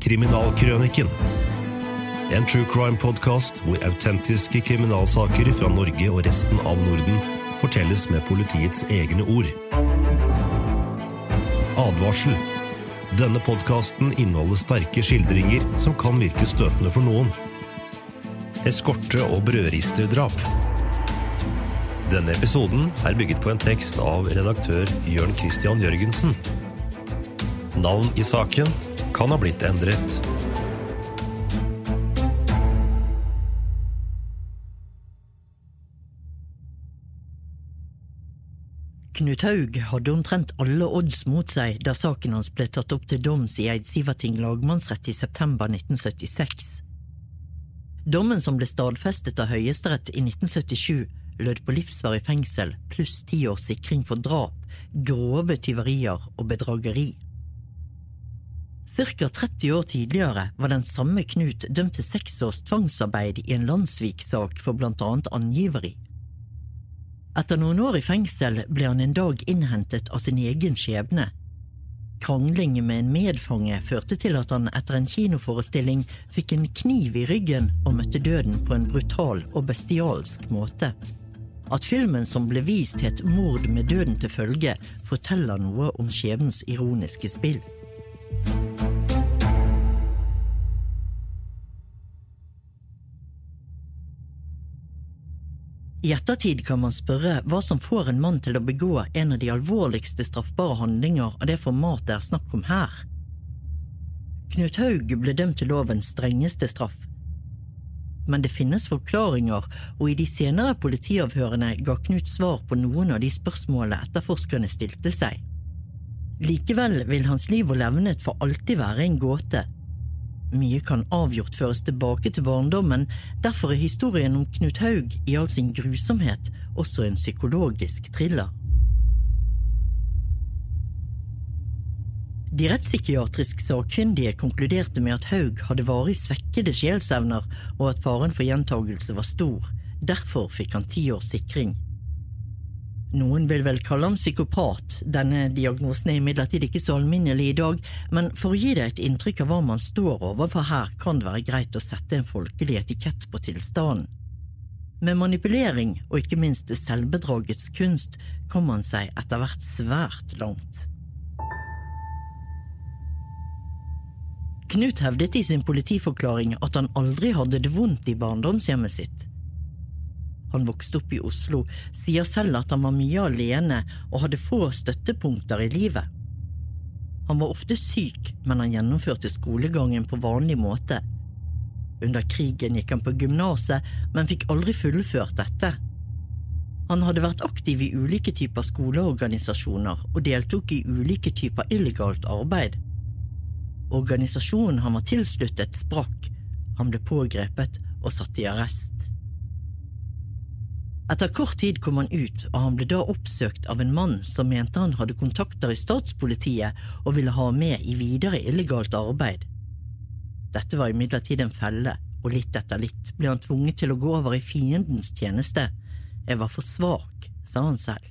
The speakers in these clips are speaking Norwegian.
Kriminalkrøniken. En true crime-podkast hvor autentiske kriminalsaker fra Norge og resten av Norden fortelles med politiets egne ord. Advarsel. Denne podkasten inneholder sterke skildringer som kan virke støtende for noen. Eskorte- og brødristerdrap. Denne episoden er bygget på en tekst av redaktør Jørn Christian Jørgensen. Navn i saken kan ha blitt endret. Knut Haug hadde omtrent alle odds mot seg da saken hans ble tatt opp til doms i Eidsivating lagmannsrett i september 1976. Dommen som ble stadfestet av Høyesterett i 1977, lød på livsvarig fengsel pluss ti års sikring for drap, grove tyverier og bedrageri. Cirka 30 år tidligere var den samme Knut dømt til seks års tvangsarbeid i en landssviksak for blant annet angiveri. Etter noen år i fengsel ble han en dag innhentet av sin egen skjebne. Krangling med en medfange førte til at han etter en kinoforestilling fikk en kniv i ryggen og møtte døden på en brutal og bestialsk måte. At filmen som ble vist het Mord med døden til følge, forteller noe om skjebnens ironiske spill. I ettertid kan man spørre hva som får en mann til å begå en av de alvorligste straffbare handlinger av det formatet det er snakk om her. Knut Haug ble dømt til lovens strengeste straff. Men det finnes forklaringer, og i de senere politiavhørene ga Knut svar på noen av de spørsmålene etterforskerne stilte seg. Likevel vil hans liv og levnet for alltid være en gåte, mye kan avgjort føres tilbake til barndommen, derfor er historien om Knut Haug i all sin grusomhet også en psykologisk thriller. De rettspsykiatrisk sakkyndige konkluderte med at Haug hadde varig svekkede sjelsevner, og at faren for gjentagelse var stor. Derfor fikk han ti års sikring. Noen vil vel kalle ham psykopat, denne diagnosen er imidlertid ikke så alminnelig i dag, men for å gi deg et inntrykk av hva man står overfor her, kan det være greit å sette en folkelig etikett på tilstanden. Med manipulering og ikke minst selvbedragets kunst kom man seg etter hvert svært langt. Knut hevdet i sin politiforklaring at han aldri hadde det vondt i barndomshjemmet sitt. Han vokste opp i Oslo, sier selv at han var mye alene og hadde få støttepunkter i livet. Han var ofte syk, men han gjennomførte skolegangen på vanlig måte. Under krigen gikk han på gymnaset, men fikk aldri fullført dette. Han hadde vært aktiv i ulike typer skoleorganisasjoner og deltok i ulike typer illegalt arbeid. Organisasjonen han var tilsluttet, sprakk. Han ble pågrepet og satt i arrest. Etter kort tid kom han ut, og han ble da oppsøkt av en mann som mente han hadde kontakter i statspolitiet og ville ha med i videre illegalt arbeid. Dette var imidlertid en felle, og litt etter litt ble han tvunget til å gå over i fiendens tjeneste. Jeg var for svak, sa han selv.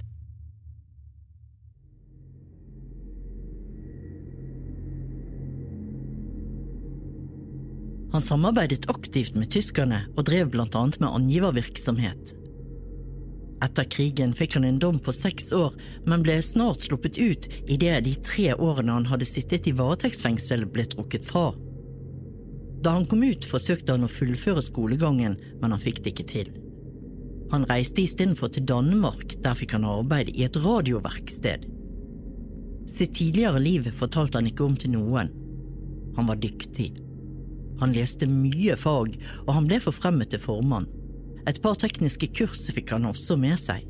Han samarbeidet aktivt med tyskerne og drev blant annet med angivervirksomhet, etter krigen fikk han en dom på seks år, men ble snart sluppet ut idet de tre årene han hadde sittet i varetektsfengsel ble trukket fra. Da han kom ut, forsøkte han å fullføre skolegangen, men han fikk det ikke til. Han reiste istedenfor til Danmark, der fikk han arbeid i et radioverksted. Sitt tidligere liv fortalte han ikke om til noen. Han var dyktig. Han leste mye fag, og han ble forfremmet til formann. Et par tekniske kurs fikk han også med seg.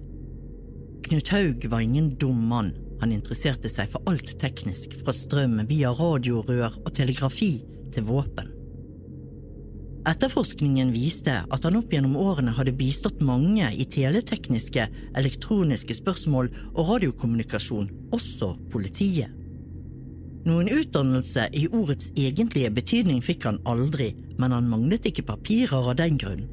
Knut Haug var ingen dum mann, han interesserte seg for alt teknisk, fra strøm via radiorør og telegrafi til våpen. Etterforskningen viste at han opp gjennom årene hadde bistått mange i teletekniske, elektroniske spørsmål og radiokommunikasjon, også politiet. Noen utdannelse i ordets egentlige betydning fikk han aldri, men han manglet ikke papirer av den grunn.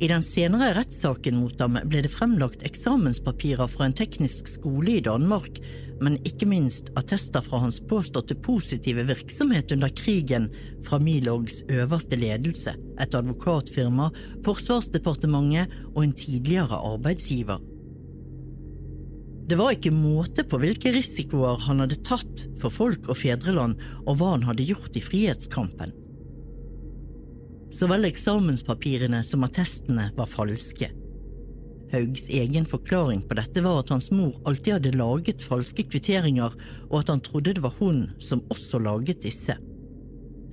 I den senere rettssaken mot ham ble det fremlagt eksamenspapirer fra en teknisk skole i Danmark, men ikke minst attester fra hans påståtte positive virksomhet under krigen fra Milorgs øverste ledelse, et advokatfirma, Forsvarsdepartementet og en tidligere arbeidsgiver. Det var ikke måte på hvilke risikoer han hadde tatt for folk og fedreland, og hva han hadde gjort i frihetskampen. Så vel eksamenspapirene som attestene var falske. Haugs egen forklaring på dette var at hans mor alltid hadde laget falske kvitteringer, og at han trodde det var hun som også laget disse.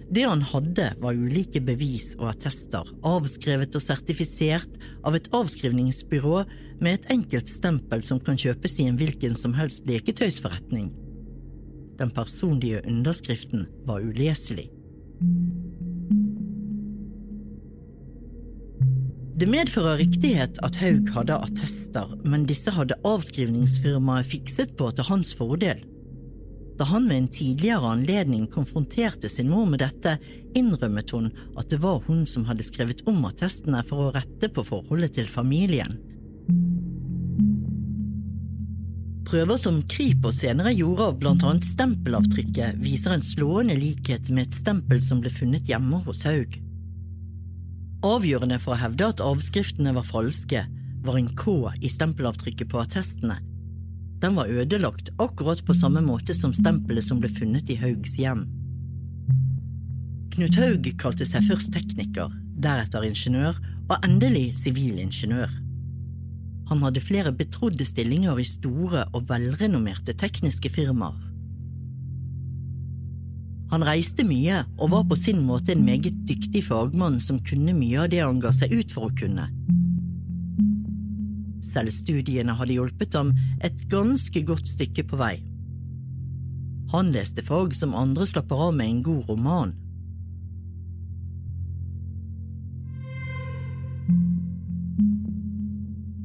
Det han hadde, var ulike bevis og attester, avskrevet og sertifisert av et avskrivningsbyrå med et enkelt stempel som kan kjøpes i en hvilken som helst leketøysforretning. Den personlige underskriften var uleselig. Det medfører riktighet at Haug hadde attester, men disse hadde avskrivningsfirmaet fikset på til hans fordel. Da han ved en tidligere anledning konfronterte sin mor med dette, innrømmet hun at det var hun som hadde skrevet om attestene for å rette på forholdet til familien. Prøver som Kripos senere gjorde av annet stempelavtrykket, viser en slående likhet med et stempel som ble funnet hjemme hos Haug. Avgjørende for å hevde at avskriftene var falske, var en K i stempelavtrykket på attestene. Den var ødelagt akkurat på samme måte som stempelet som ble funnet i Haugs hjem. Knut Haug kalte seg først tekniker, deretter ingeniør og endelig sivilingeniør. Han hadde flere betrodde stillinger i store og velrenommerte tekniske firmaer. Han reiste mye og var på sin måte en meget dyktig fagmann som kunne mye av det han ga seg ut for å kunne. Selv studiene hadde hjulpet ham et ganske godt stykke på vei. Han leste fag som andre slapper av med en god roman.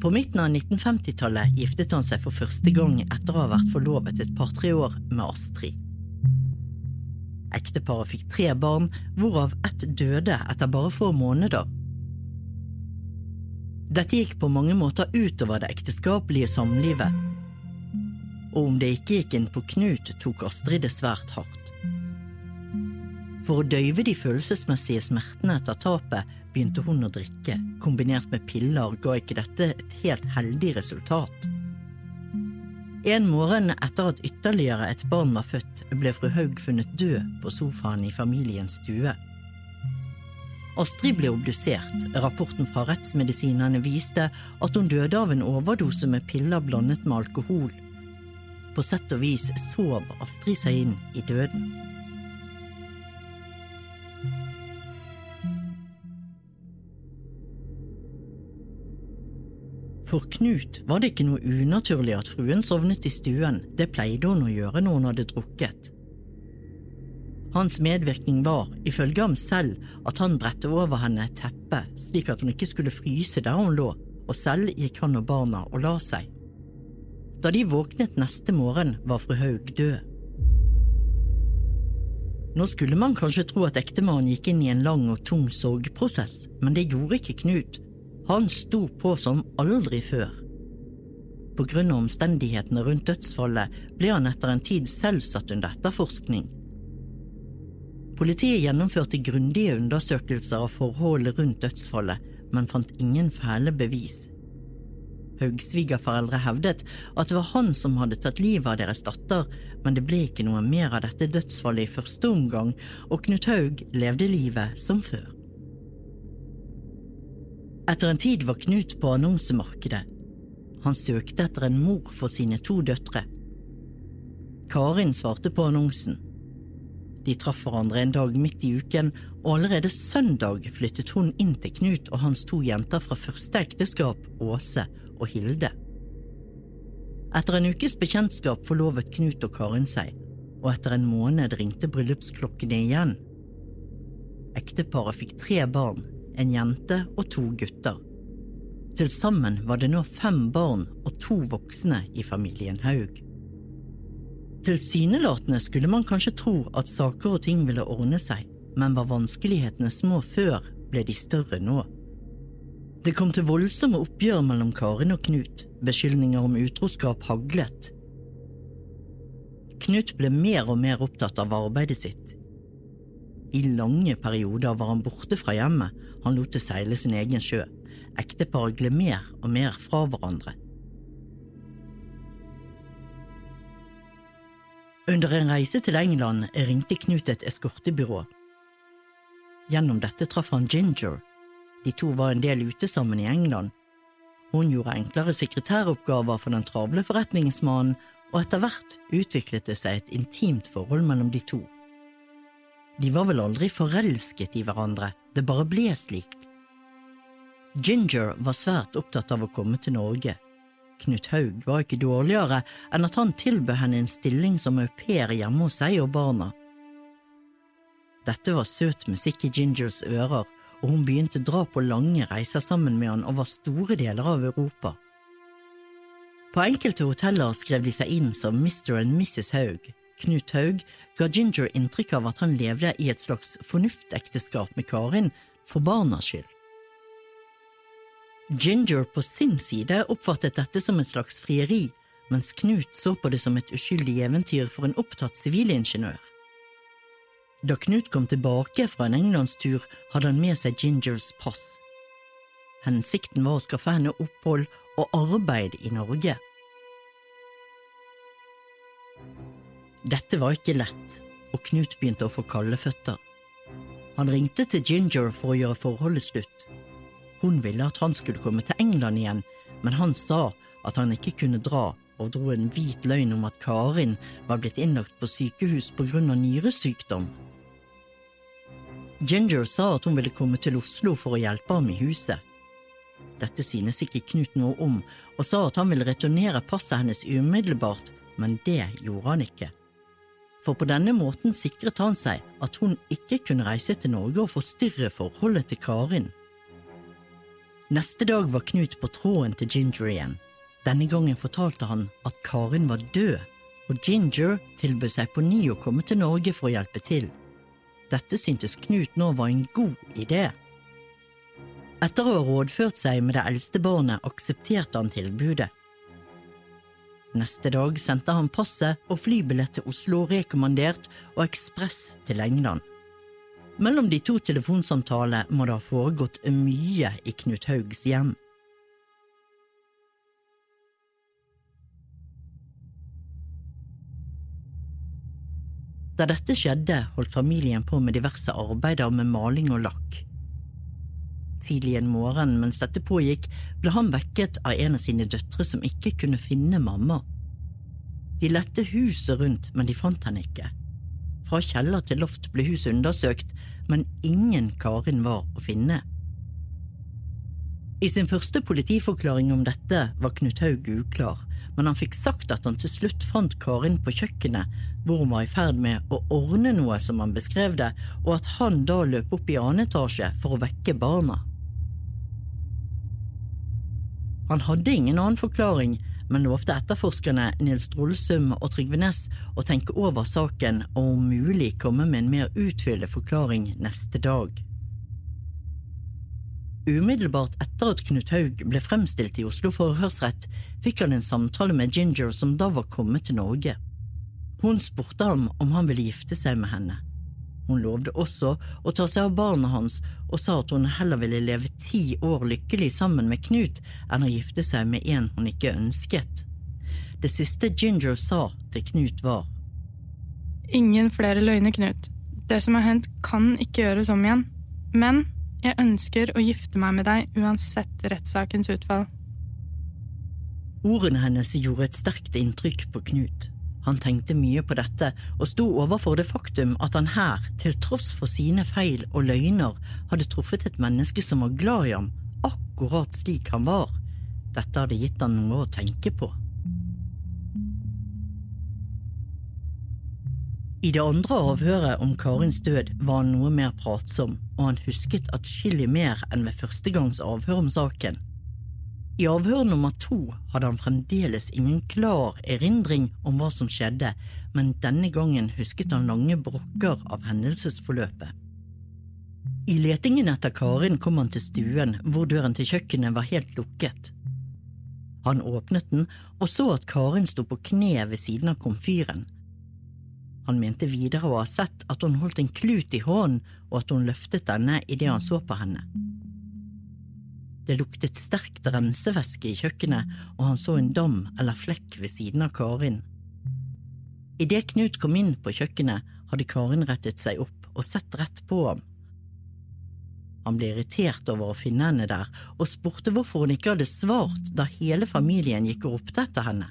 På midten av 1950-tallet giftet han seg for første gang etter å ha vært forlovet et par–tre år med Astrid. Ekteparet fikk tre barn, hvorav ett døde etter bare få måneder. Dette gikk på mange måter utover det ekteskapelige samlivet, og om det ikke gikk inn på Knut, tok Astrid det svært hardt. For å døyve de følelsesmessige smertene etter tapet begynte hun å drikke. Kombinert med piller ga ikke dette et helt heldig resultat. En morgen etter at ytterligere et barn var født, ble fru Haug funnet død på sofaen i familiens stue. Astrid ble obdusert. Rapporten fra rettsmedisinerne viste at hun døde av en overdose med piller blandet med alkohol. På sett og vis sov Astrid seg inn i døden. For Knut var det ikke noe unaturlig at fruen sovnet i stuen, det pleide hun å gjøre når hun hadde drukket. Hans medvirkning var, ifølge ham selv, at han bredte over henne et teppe slik at hun ikke skulle fryse der hun lå, og selv gikk han og barna og la seg. Da de våknet neste morgen, var fru Haug død. Nå skulle man kanskje tro at ektemannen gikk inn i en lang og tung sorgprosess, men det gjorde ikke Knut. Han sto på som aldri før. På grunn av omstendighetene rundt dødsfallet ble han etter en tid selv satt under etterforskning. Politiet gjennomførte grundige undersøkelser av forholdet rundt dødsfallet, men fant ingen fæle bevis. Haugs svigerforeldre hevdet at det var han som hadde tatt livet av deres datter, men det ble ikke noe mer av dette dødsfallet i første omgang, og Knut Haug levde livet som før. Etter en tid var Knut på annonsemarkedet. Han søkte etter en mor for sine to døtre. Karin svarte på annonsen. De traff hverandre en dag midt i uken, og allerede søndag flyttet hun inn til Knut og hans to jenter fra første ekteskap, Åse og Hilde. Etter en ukes bekjentskap forlovet Knut og Karin seg, og etter en måned ringte bryllupsklokkene igjen. Ekteparet fikk tre barn, en jente og to gutter. Til sammen var det nå fem barn og to voksne i familien Haug. Tilsynelatende skulle man kanskje tro at saker og ting ville ordne seg, men var vanskelighetene små før, ble de større nå. Det kom til voldsomme oppgjør mellom Karin og Knut, beskyldninger om utroskap haglet. Knut ble mer og mer opptatt av arbeidet sitt. I lange perioder var han borte fra hjemmet, han lot det seile sin egen sjø. Ekteparet gled mer og mer fra hverandre. Under en reise til England ringte Knut et eskortebyrå. Gjennom dette traff han Ginger. De to var en del ute sammen i England. Hun gjorde enklere sekretæroppgaver for den travle forretningsmannen, og etter hvert utviklet det seg et intimt forhold mellom de to. De var vel aldri forelsket i hverandre, det bare ble slik. Ginger var svært opptatt av å komme til Norge. Knut Haug var ikke dårligere enn at han tilbød henne en stilling som au pair hjemme hos seg og barna. Dette var søt musikk i Gingers ører, og hun begynte å dra på lange reiser sammen med han over store deler av Europa. På enkelte hoteller skrev de seg inn som Mr. and Mrs. Haug. Knut Haug ga Ginger inntrykk av at han levde i et slags fornuftekteskap med Karin for barnas skyld. Ginger på sin side oppfattet dette som et slags frieri, mens Knut så på det som et uskyldig eventyr for en opptatt sivilingeniør. Da Knut kom tilbake fra en englandstur, hadde han med seg Gingers pass. Hensikten var å skaffe henne opphold og arbeid i Norge. Dette var ikke lett, og Knut begynte å få kalde føtter. Han ringte til Ginger for å gjøre forholdet slutt. Hun ville at han skulle komme til England igjen, men han sa at han ikke kunne dra, og dro en hvit løgn om at Karin var blitt innlagt på sykehus på grunn av nyresykdom. Ginger sa at hun ville komme til Oslo for å hjelpe ham i huset. Dette synes ikke Knut noe om, og sa at han ville returnere passet hennes umiddelbart, men det gjorde han ikke. For på denne måten sikret han seg at hun ikke kunne reise til Norge og forstyrre forholdet til Karin. Neste dag var Knut på tråden til Ginger igjen. Denne gangen fortalte han at Karin var død, og Ginger tilbød seg på ny å komme til Norge for å hjelpe til. Dette syntes Knut nå var en god idé. Etter å ha rådført seg med det eldste barnet, aksepterte han tilbudet. Neste dag sendte han passet og flybillett til Oslo rekommandert og ekspress til England. Mellom de to telefonsamtalene må det ha foregått mye i Knut Haugs hjem. Da dette skjedde, holdt familien på med diverse arbeider med maling og lakk. Tidlig en morgen mens dette pågikk, ble han vekket av en av sine døtre som ikke kunne finne mamma. De lette huset rundt, men de fant henne ikke. Fra kjeller til loft ble huset undersøkt, men ingen Karin var å finne. I sin første politiforklaring om dette var Knut Haug uklar, men han fikk sagt at han til slutt fant Karin på kjøkkenet, hvor hun var i ferd med å ordne noe som han beskrev det, og at han da løp opp i annen etasje for å vekke barna. Han hadde ingen annen forklaring, men lovte etterforskerne Nils Drolsum og Trygve Næss å tenke over saken og om mulig komme med en mer utfyllende forklaring neste dag. Umiddelbart etter at Knut Haug ble fremstilt i Oslo forhørsrett, fikk han en samtale med Ginger som da var kommet til Norge. Hun spurte ham om han ville gifte seg med henne. Hun lovde også å ta seg av barna hans og sa at hun heller ville leve ti år lykkelig sammen med Knut enn å gifte seg med en hun ikke ønsket. Det siste Ginger sa til Knut var Ingen flere løgner, Knut. Det som har hendt, kan ikke gjøres om igjen. Men jeg ønsker å gifte meg med deg uansett rettssakens utfall. Ordene hennes gjorde et sterkt inntrykk på Knut. Han tenkte mye på dette og sto overfor det faktum at han her, til tross for sine feil og løgner, hadde truffet et menneske som var glad i ham, akkurat slik han var. Dette hadde gitt han noe å tenke på. I det andre avhøret om Karins død var han noe mer pratsom, og han husket atskillig mer enn ved første gangs avhør om saken. I avhør nummer to hadde han fremdeles ingen klar erindring om hva som skjedde, men denne gangen husket han lange brokker av hendelsesforløpet. I letingen etter Karin kom han til stuen, hvor døren til kjøkkenet var helt lukket. Han åpnet den og så at Karin sto på kne ved siden av komfyren. Han mente videre å ha sett at hun holdt en klut i hånden, og at hun løftet denne idet han så på henne. Det luktet sterkt rensevæske i kjøkkenet, og han så en dam eller flekk ved siden av Karin. Idet Knut kom inn på kjøkkenet, hadde Karin rettet seg opp og sett rett på ham. Han ble irritert over å finne henne der, og spurte hvorfor hun ikke hadde svart da hele familien gikk og ropte etter henne.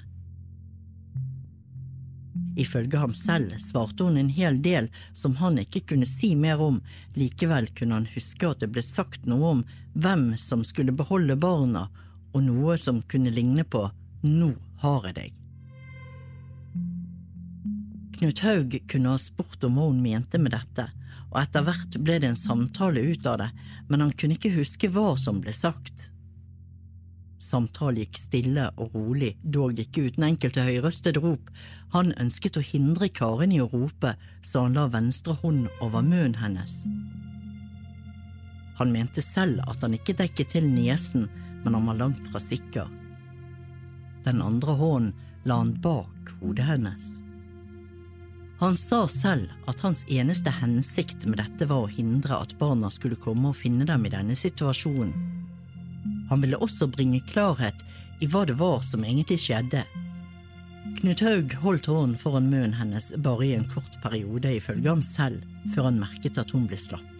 Ifølge ham selv svarte hun en hel del som han ikke kunne si mer om, likevel kunne han huske at det ble sagt noe om hvem som skulle beholde barna, og noe som kunne ligne på Nå har jeg deg. Knut Haug kunne ha spurt om hva hun mente med dette, og etter hvert ble det en samtale ut av det, men han kunne ikke huske hva som ble sagt. Samtalen gikk stille og rolig, dog ikke uten enkelte høyrøstede rop. Han ønsket å hindre Karin i å rope, så han la venstre hånd over munnen hennes. Han mente selv at han ikke dekket til niesen, men han var langt fra sikker. Den andre hånden la han bak hodet hennes. Han sa selv at hans eneste hensikt med dette var å hindre at barna skulle komme og finne dem i denne situasjonen. Han ville også bringe klarhet i hva det var som egentlig skjedde. Knut Haug holdt hånden foran munnen hennes bare i en kort periode, ifølge ham selv, før han merket at hun ble slapp.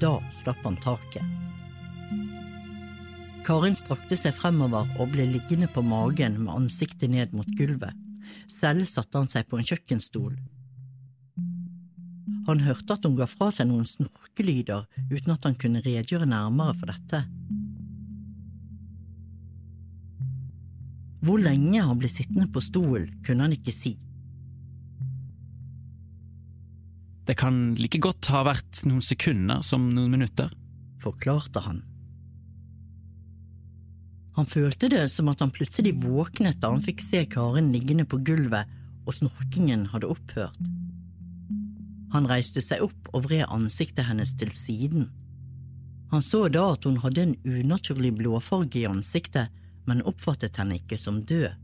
Da slapp han taket. Karin strakte seg fremover og ble liggende på magen med ansiktet ned mot gulvet. Selv satte han seg på en kjøkkenstol. Han hørte at hun ga fra seg noen snorkelyder uten at han kunne redegjøre nærmere for dette. Hvor lenge han ble sittende på stolen, kunne han ikke si. Det kan like godt ha vært noen sekunder som noen minutter. Forklarte han. Han følte det som at han plutselig våknet da han fikk se Karen liggende på gulvet og snorkingen hadde opphørt. Han reiste seg opp og vred ansiktet hennes til siden. Han så da at hun hadde en unaturlig blåfarge i ansiktet, men oppfattet henne ikke som død.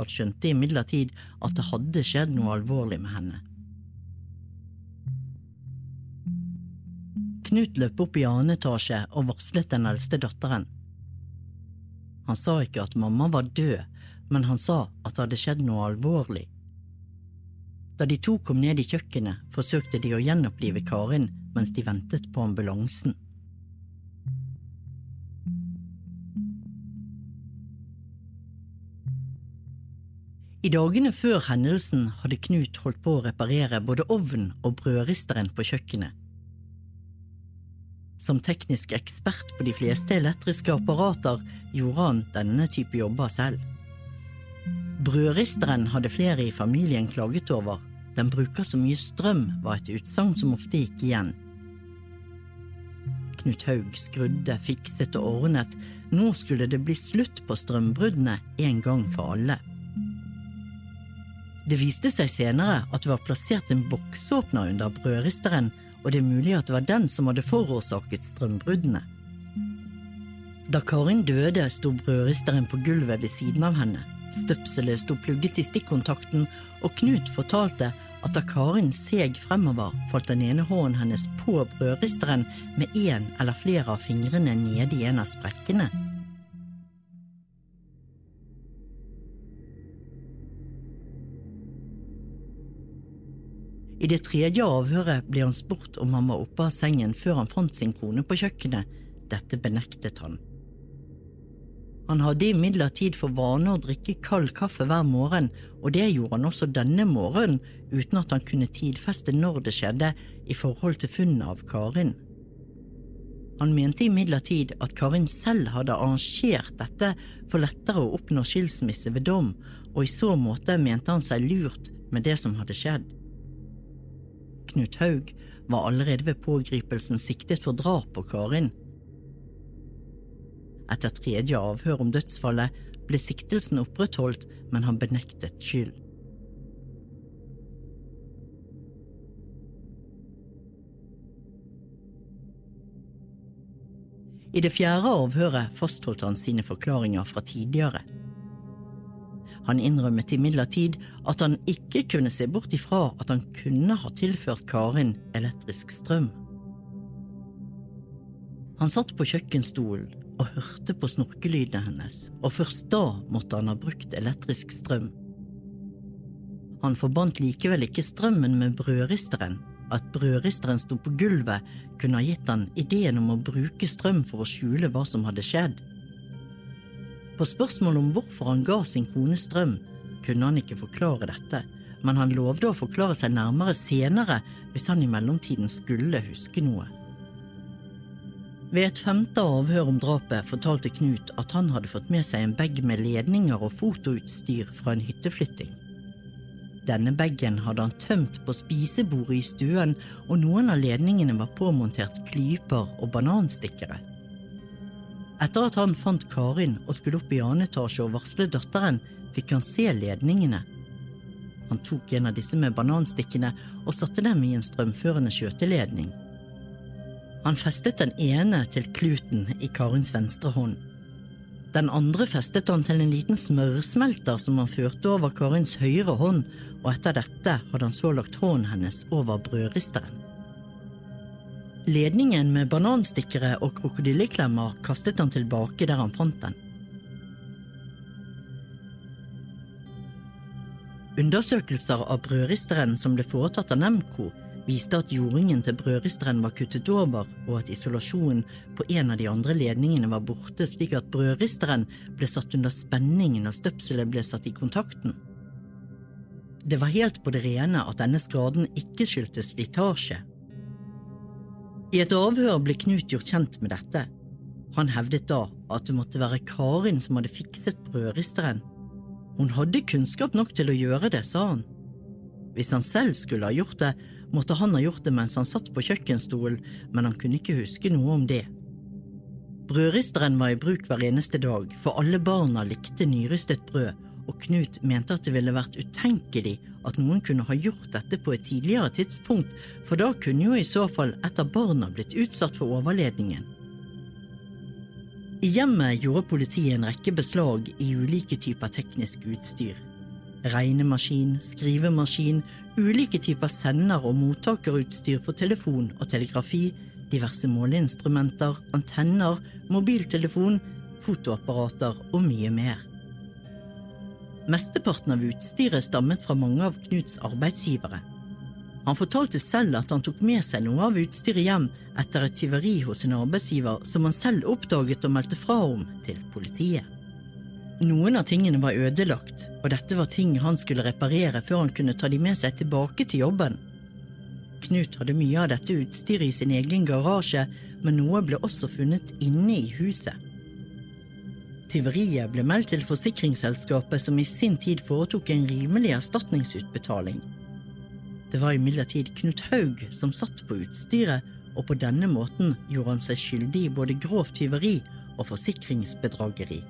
Han skjønte imidlertid at det hadde skjedd noe alvorlig med henne. Knut løp opp i annen etasje og varslet den eldste datteren. Han sa ikke at mamma var død, men han sa at det hadde skjedd noe alvorlig. Da de to kom ned i kjøkkenet, forsøkte de å gjenopplive Karin mens de ventet på ambulansen. I dagene før hendelsen hadde Knut holdt på å reparere både ovnen og brødristeren på kjøkkenet. Som teknisk ekspert på de fleste elektriske apparater gjorde han denne type jobber selv. Brødristeren hadde flere i familien klaget over. Den bruker så mye strøm, var et utsagn som ofte gikk igjen. Knut Haug skrudde, fikset og ordnet. Nå skulle det bli slutt på strømbruddene en gang for alle. Det viste seg senere at det var plassert en boksåpner under brødristeren og det er mulig at det var den som hadde forårsaket strømbruddene. Da Karin døde, sto brødristeren på gulvet ved siden av henne. Støpselet sto plugget i stikkontakten, og Knut fortalte at da Karin seg fremover, falt den ene hånden hennes på brødristeren med én eller flere av fingrene nede i en av sprekkene. I det tredje avhøret ble han spurt om han var oppe av sengen før han fant sin kone på kjøkkenet. Dette benektet han. Han hadde imidlertid for vane å drikke kald kaffe hver morgen, og det gjorde han også denne morgenen, uten at han kunne tidfeste når det skjedde i forhold til funnet av Karin. Han mente imidlertid at Karin selv hadde arrangert dette for lettere å oppnå skilsmisse ved dom, og i så måte mente han seg lurt med det som hadde skjedd. Knut Haug var allerede ved pågripelsen siktet for drap på Karin. Etter tredje avhør om dødsfallet ble siktelsen opprettholdt, men han benektet skyld. I det fjerde avhøret fastholdt han sine forklaringer fra tidligere. Han innrømmet imidlertid at han ikke kunne se bort ifra at han kunne ha tilført Karin elektrisk strøm. Han satt på kjøkkenstolen og hørte på snorkelydene hennes, og først da måtte han ha brukt elektrisk strøm. Han forbandt likevel ikke strømmen med brødristeren. At brødristeren sto på gulvet, kunne ha gitt han ideen om å bruke strøm for å skjule hva som hadde skjedd. På spørsmål om hvorfor han ga sin kone strøm, kunne han ikke forklare dette, men han lovde å forklare seg nærmere senere hvis han i mellomtiden skulle huske noe. Ved et femte avhør om drapet fortalte Knut at han hadde fått med seg en bag med ledninger og fotoutstyr fra en hytteflytting. Denne bagen hadde han tømt på spisebordet i stuen, og noen av ledningene var påmontert klyper og bananstikkere. Etter at han fant Karin og skulle opp i annen etasje og varsle datteren, fikk han se ledningene. Han tok en av disse med bananstikkene og satte dem i en strømførende skjøteledning. Han festet den ene til kluten i Karins venstre hånd. Den andre festet han til en liten smørsmelter som han førte over Karins høyre hånd, og etter dette hadde han så lagt hånden hennes over brødristeren. Ledningen med bananstikkere og krokodilleklemmer kastet han tilbake der han fant den. Undersøkelser av brødristeren som ble foretatt av Nemco, viste at jordingen til brødristeren var kuttet over, og at isolasjonen på en av de andre ledningene var borte, slik at brødristeren ble satt under spenning når støpselet ble satt i kontakten. Det var helt på det rene at denne skaden ikke skyldtes slitasje. I et avhør ble Knut gjort kjent med dette. Han hevdet da at det måtte være Karin som hadde fikset brødristeren. Hun hadde kunnskap nok til å gjøre det, sa han. Hvis han selv skulle ha gjort det, måtte han ha gjort det mens han satt på kjøkkenstolen, men han kunne ikke huske noe om det. Brødristeren var i bruk hver eneste dag, for alle barna likte nyrystet brød, og Knut mente at det ville vært utenkelig at noen kunne ha gjort dette på et tidligere tidspunkt, for da kunne jo i så fall et av barna blitt utsatt for overledningen. I hjemmet gjorde politiet en rekke beslag i ulike typer teknisk utstyr. Regnemaskin, skrivemaskin, ulike typer sender- og mottakerutstyr for telefon og telegrafi, diverse måleinstrumenter, antenner, mobiltelefon, fotoapparater og mye mer. Mesteparten av utstyret stammet fra mange av Knuts arbeidsgivere. Han fortalte selv at han tok med seg noe av utstyret hjem etter et tyveri hos en arbeidsgiver som han selv oppdaget og meldte fra om til politiet. Noen av tingene var ødelagt, og dette var ting han skulle reparere før han kunne ta de med seg tilbake til jobben. Knut hadde mye av dette utstyret i sin egen garasje, men noe ble også funnet inne i huset. Tyveriet ble meldt til forsikringsselskapet, som i sin tid foretok en rimelig erstatningsutbetaling. Det var imidlertid Knut Haug som satt på utstyret, og på denne måten gjorde han seg skyldig i både grovt tyveri og forsikringsbedrageri.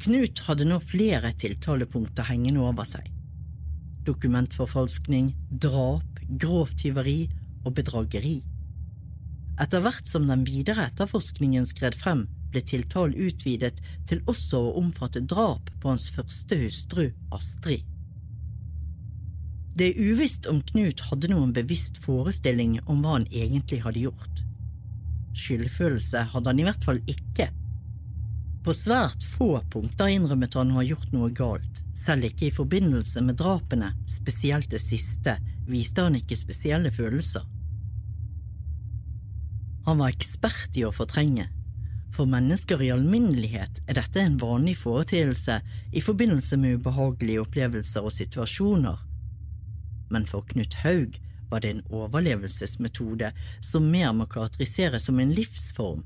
Knut hadde nå flere tiltalepunkter hengende over seg. Dokumentforfalskning, drap, grovt tyveri og bedrageri. Etter hvert som den videre etterforskningen skred frem, ble tiltalen utvidet til også å omfatte drap på hans første hustru, Astrid. Det er uvisst om Knut hadde noen bevisst forestilling om hva han egentlig hadde gjort. Skyldfølelse hadde han i hvert fall ikke, på svært få punkter innrømmet han å ha gjort noe galt, selv ikke i forbindelse med drapene, spesielt det siste, viste han ikke spesielle følelser. Han var ekspert i å fortrenge. For mennesker i alminnelighet er dette en vanlig foreteelse i forbindelse med ubehagelige opplevelser og situasjoner. Men for Knut Haug var det en overlevelsesmetode som mer må karakteriseres som en livsform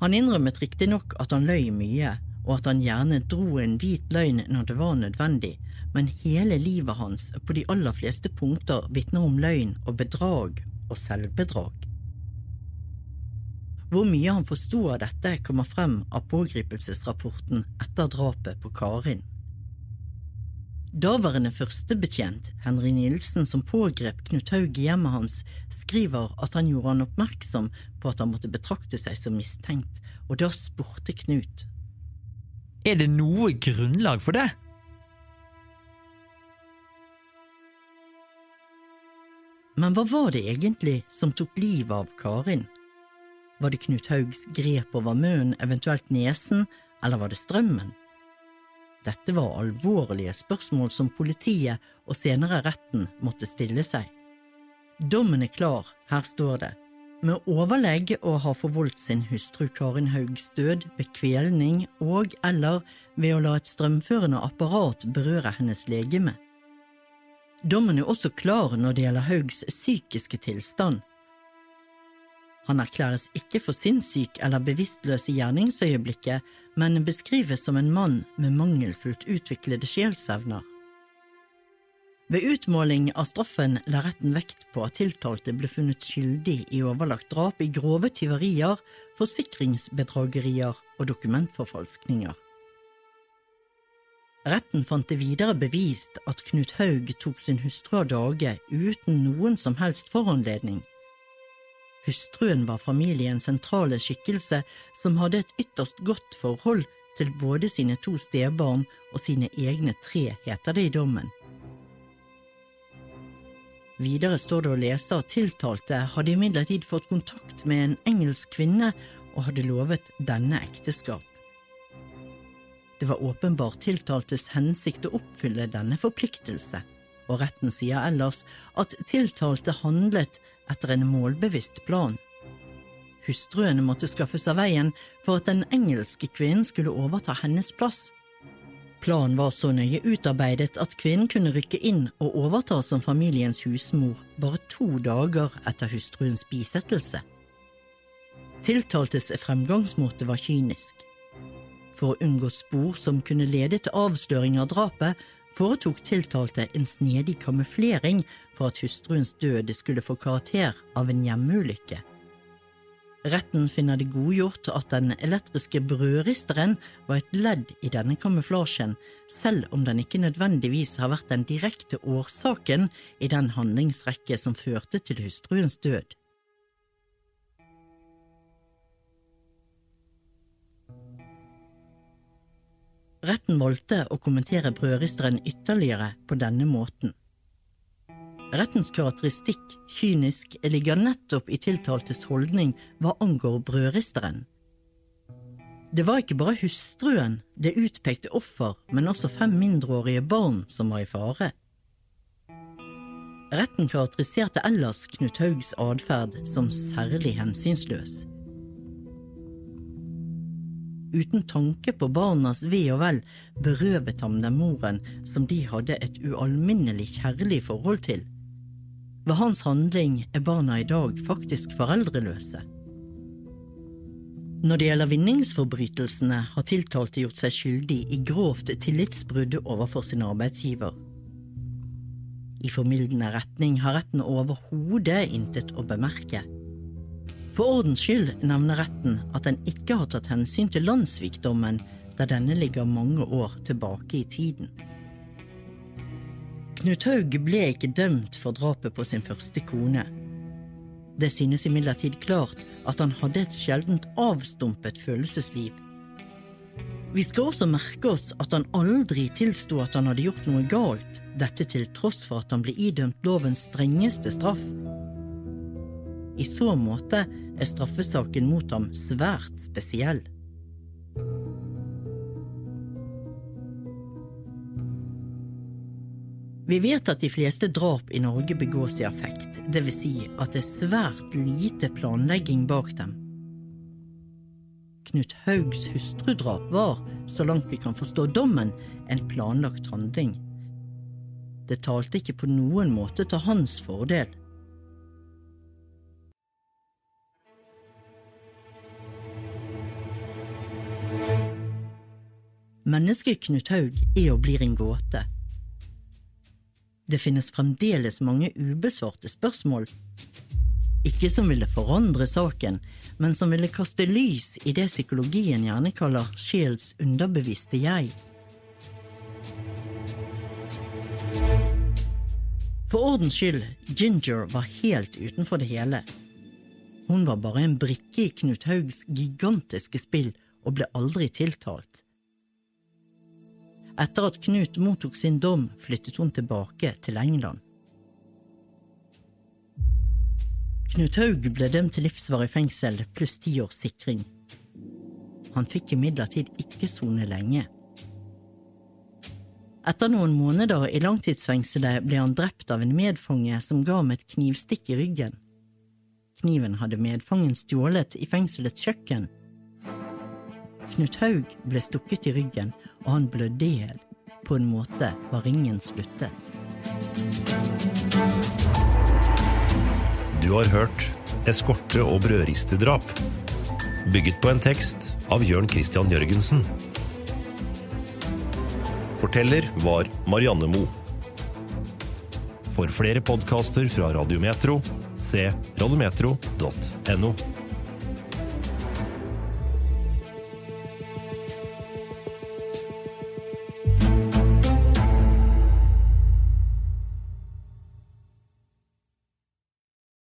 han innrømmet riktignok at han løy mye, og at han gjerne dro en hvit løgn når det var nødvendig, men hele livet hans på de aller fleste punkter vitner om løgn og bedrag og selvbedrag. Hvor mye han forsto av dette, kommer frem av pågripelsesrapporten etter drapet på Karin. Daværende førstebetjent Henry Nilsen, som pågrep Knut Haug i hjemmet hans, skriver at han gjorde han oppmerksom på at han måtte betrakte seg som mistenkt, og da spurte Knut. Er det noe grunnlag for det? Men hva var det egentlig som tok livet av Karin? Var det Knut Haugs grep over munnen, eventuelt nesen, eller var det strømmen? Dette var alvorlige spørsmål som politiet og senere retten måtte stille seg. Dommen er klar, her står det. Med overlegg å ha forvoldt sin hustru Karin Haugs død ved kvelning og eller ved å la et strømførende apparat berøre hennes legeme. Dommen er også klar når det gjelder Haugs psykiske tilstand. Han erklæres ikke for sinnssyk eller bevisstløs i gjerningsøyeblikket, men beskrives som en mann med mangelfullt utviklede sjelsevner. Ved utmåling av straffen la retten vekt på at tiltalte ble funnet skyldig i overlagt drap i grove tyverier, forsikringsbedragerier og dokumentforfalskninger. Retten fant det videre bevist at Knut Haug tok sin hustru av dage uten noen som helst foranledning. Hustruen var familiens sentrale skikkelse som hadde et ytterst godt forhold til både sine to stebarn og sine egne tre, heter det i dommen. Videre står det å lese at tiltalte hadde imidlertid fått kontakt med en engelsk kvinne og hadde lovet denne ekteskap. Det var åpenbart tiltaltes hensikt å oppfylle denne forpliktelse, og retten sier ellers at tiltalte handlet etter en målbevisst plan. Hustruen måtte skaffe seg veien for at den engelske kvinnen skulle overta hennes plass. Planen var så nøye utarbeidet at kvinnen kunne rykke inn og overta som familiens husmor bare to dager etter hustruens bisettelse. Tiltaltes fremgangsmåte var kynisk. For å unngå spor som kunne lede til avsløring av drapet, foretok tiltalte en snedig kamuflering for at hustruens død skulle få karakter av en hjemmeulykke. Retten finner det godgjort at den elektriske brødristeren var et ledd i denne kamuflasjen, selv om den ikke nødvendigvis har vært den direkte årsaken i den handlingsrekke som førte til hustruens død. Retten valgte å kommentere brødristeren ytterligere på denne måten. Rettens karakteristikk, kynisk, ligger nettopp i tiltaltes holdning hva angår brødristeren. Det var ikke bare hustruen, det utpekte offer, men også fem mindreårige barn som var i fare. Retten karakteriserte ellers Knut Haugs atferd som særlig hensynsløs uten tanke på barnas ve og vel, berøvet ham den moren som de hadde et ualminnelig kjærlig forhold til. Ved hans handling er barna i dag faktisk foreldreløse. Når det gjelder vinningsforbrytelsene, har tiltalte gjort seg skyldig i grovt tillitsbrudd overfor sin arbeidsgiver. I formildende retning har retten overhodet intet å bemerke. For ordens skyld nevner retten at den ikke har tatt hensyn til landssvikdommen, der denne ligger mange år tilbake i tiden. Knut Haug ble ikke dømt for drapet på sin første kone. Det synes imidlertid klart at han hadde et sjeldent avstumpet følelsesliv. Vi skal også merke oss at han aldri tilsto at han hadde gjort noe galt, dette til tross for at han ble idømt lovens strengeste straff. I så måte er straffesaken mot ham svært spesiell. Vi vet at de fleste drap i Norge begås i affekt, dvs. Si at det er svært lite planlegging bak dem. Knut Haugs hustrudrap var, så langt vi kan forstå dommen, en planlagt handling. Det talte ikke på noen måte til hans fordel. Mennesket Knut Haug er og blir en gåte. Det finnes fremdeles mange ubesvarte spørsmål, ikke som ville forandre saken, men som ville kaste lys i det psykologien gjerne kaller sjels underbevisste jeg. For ordens skyld, Ginger var helt utenfor det hele. Hun var bare en brikke i Knut Haugs gigantiske spill og ble aldri tiltalt. Etter at Knut mottok sin dom, flyttet hun tilbake til England. Knut Haug ble dømt til livsvarig fengsel pluss ti års sikring. Han fikk imidlertid ikke sone lenge. Etter noen måneder i langtidsfengselet ble han drept av en medfange som ga ham et knivstikk i ryggen. Kniven hadde medfangen stjålet i fengselets kjøkken. Knut Haug ble stukket i ryggen, og han blødde i hjel. På en måte var ringen sluttet. Du har hørt Eskorte og brødristedrap. Bygget på en tekst av Jørn Christian Jørgensen. Forteller var Marianne Mo. For flere podkaster fra Radiometro, se radiometro.no.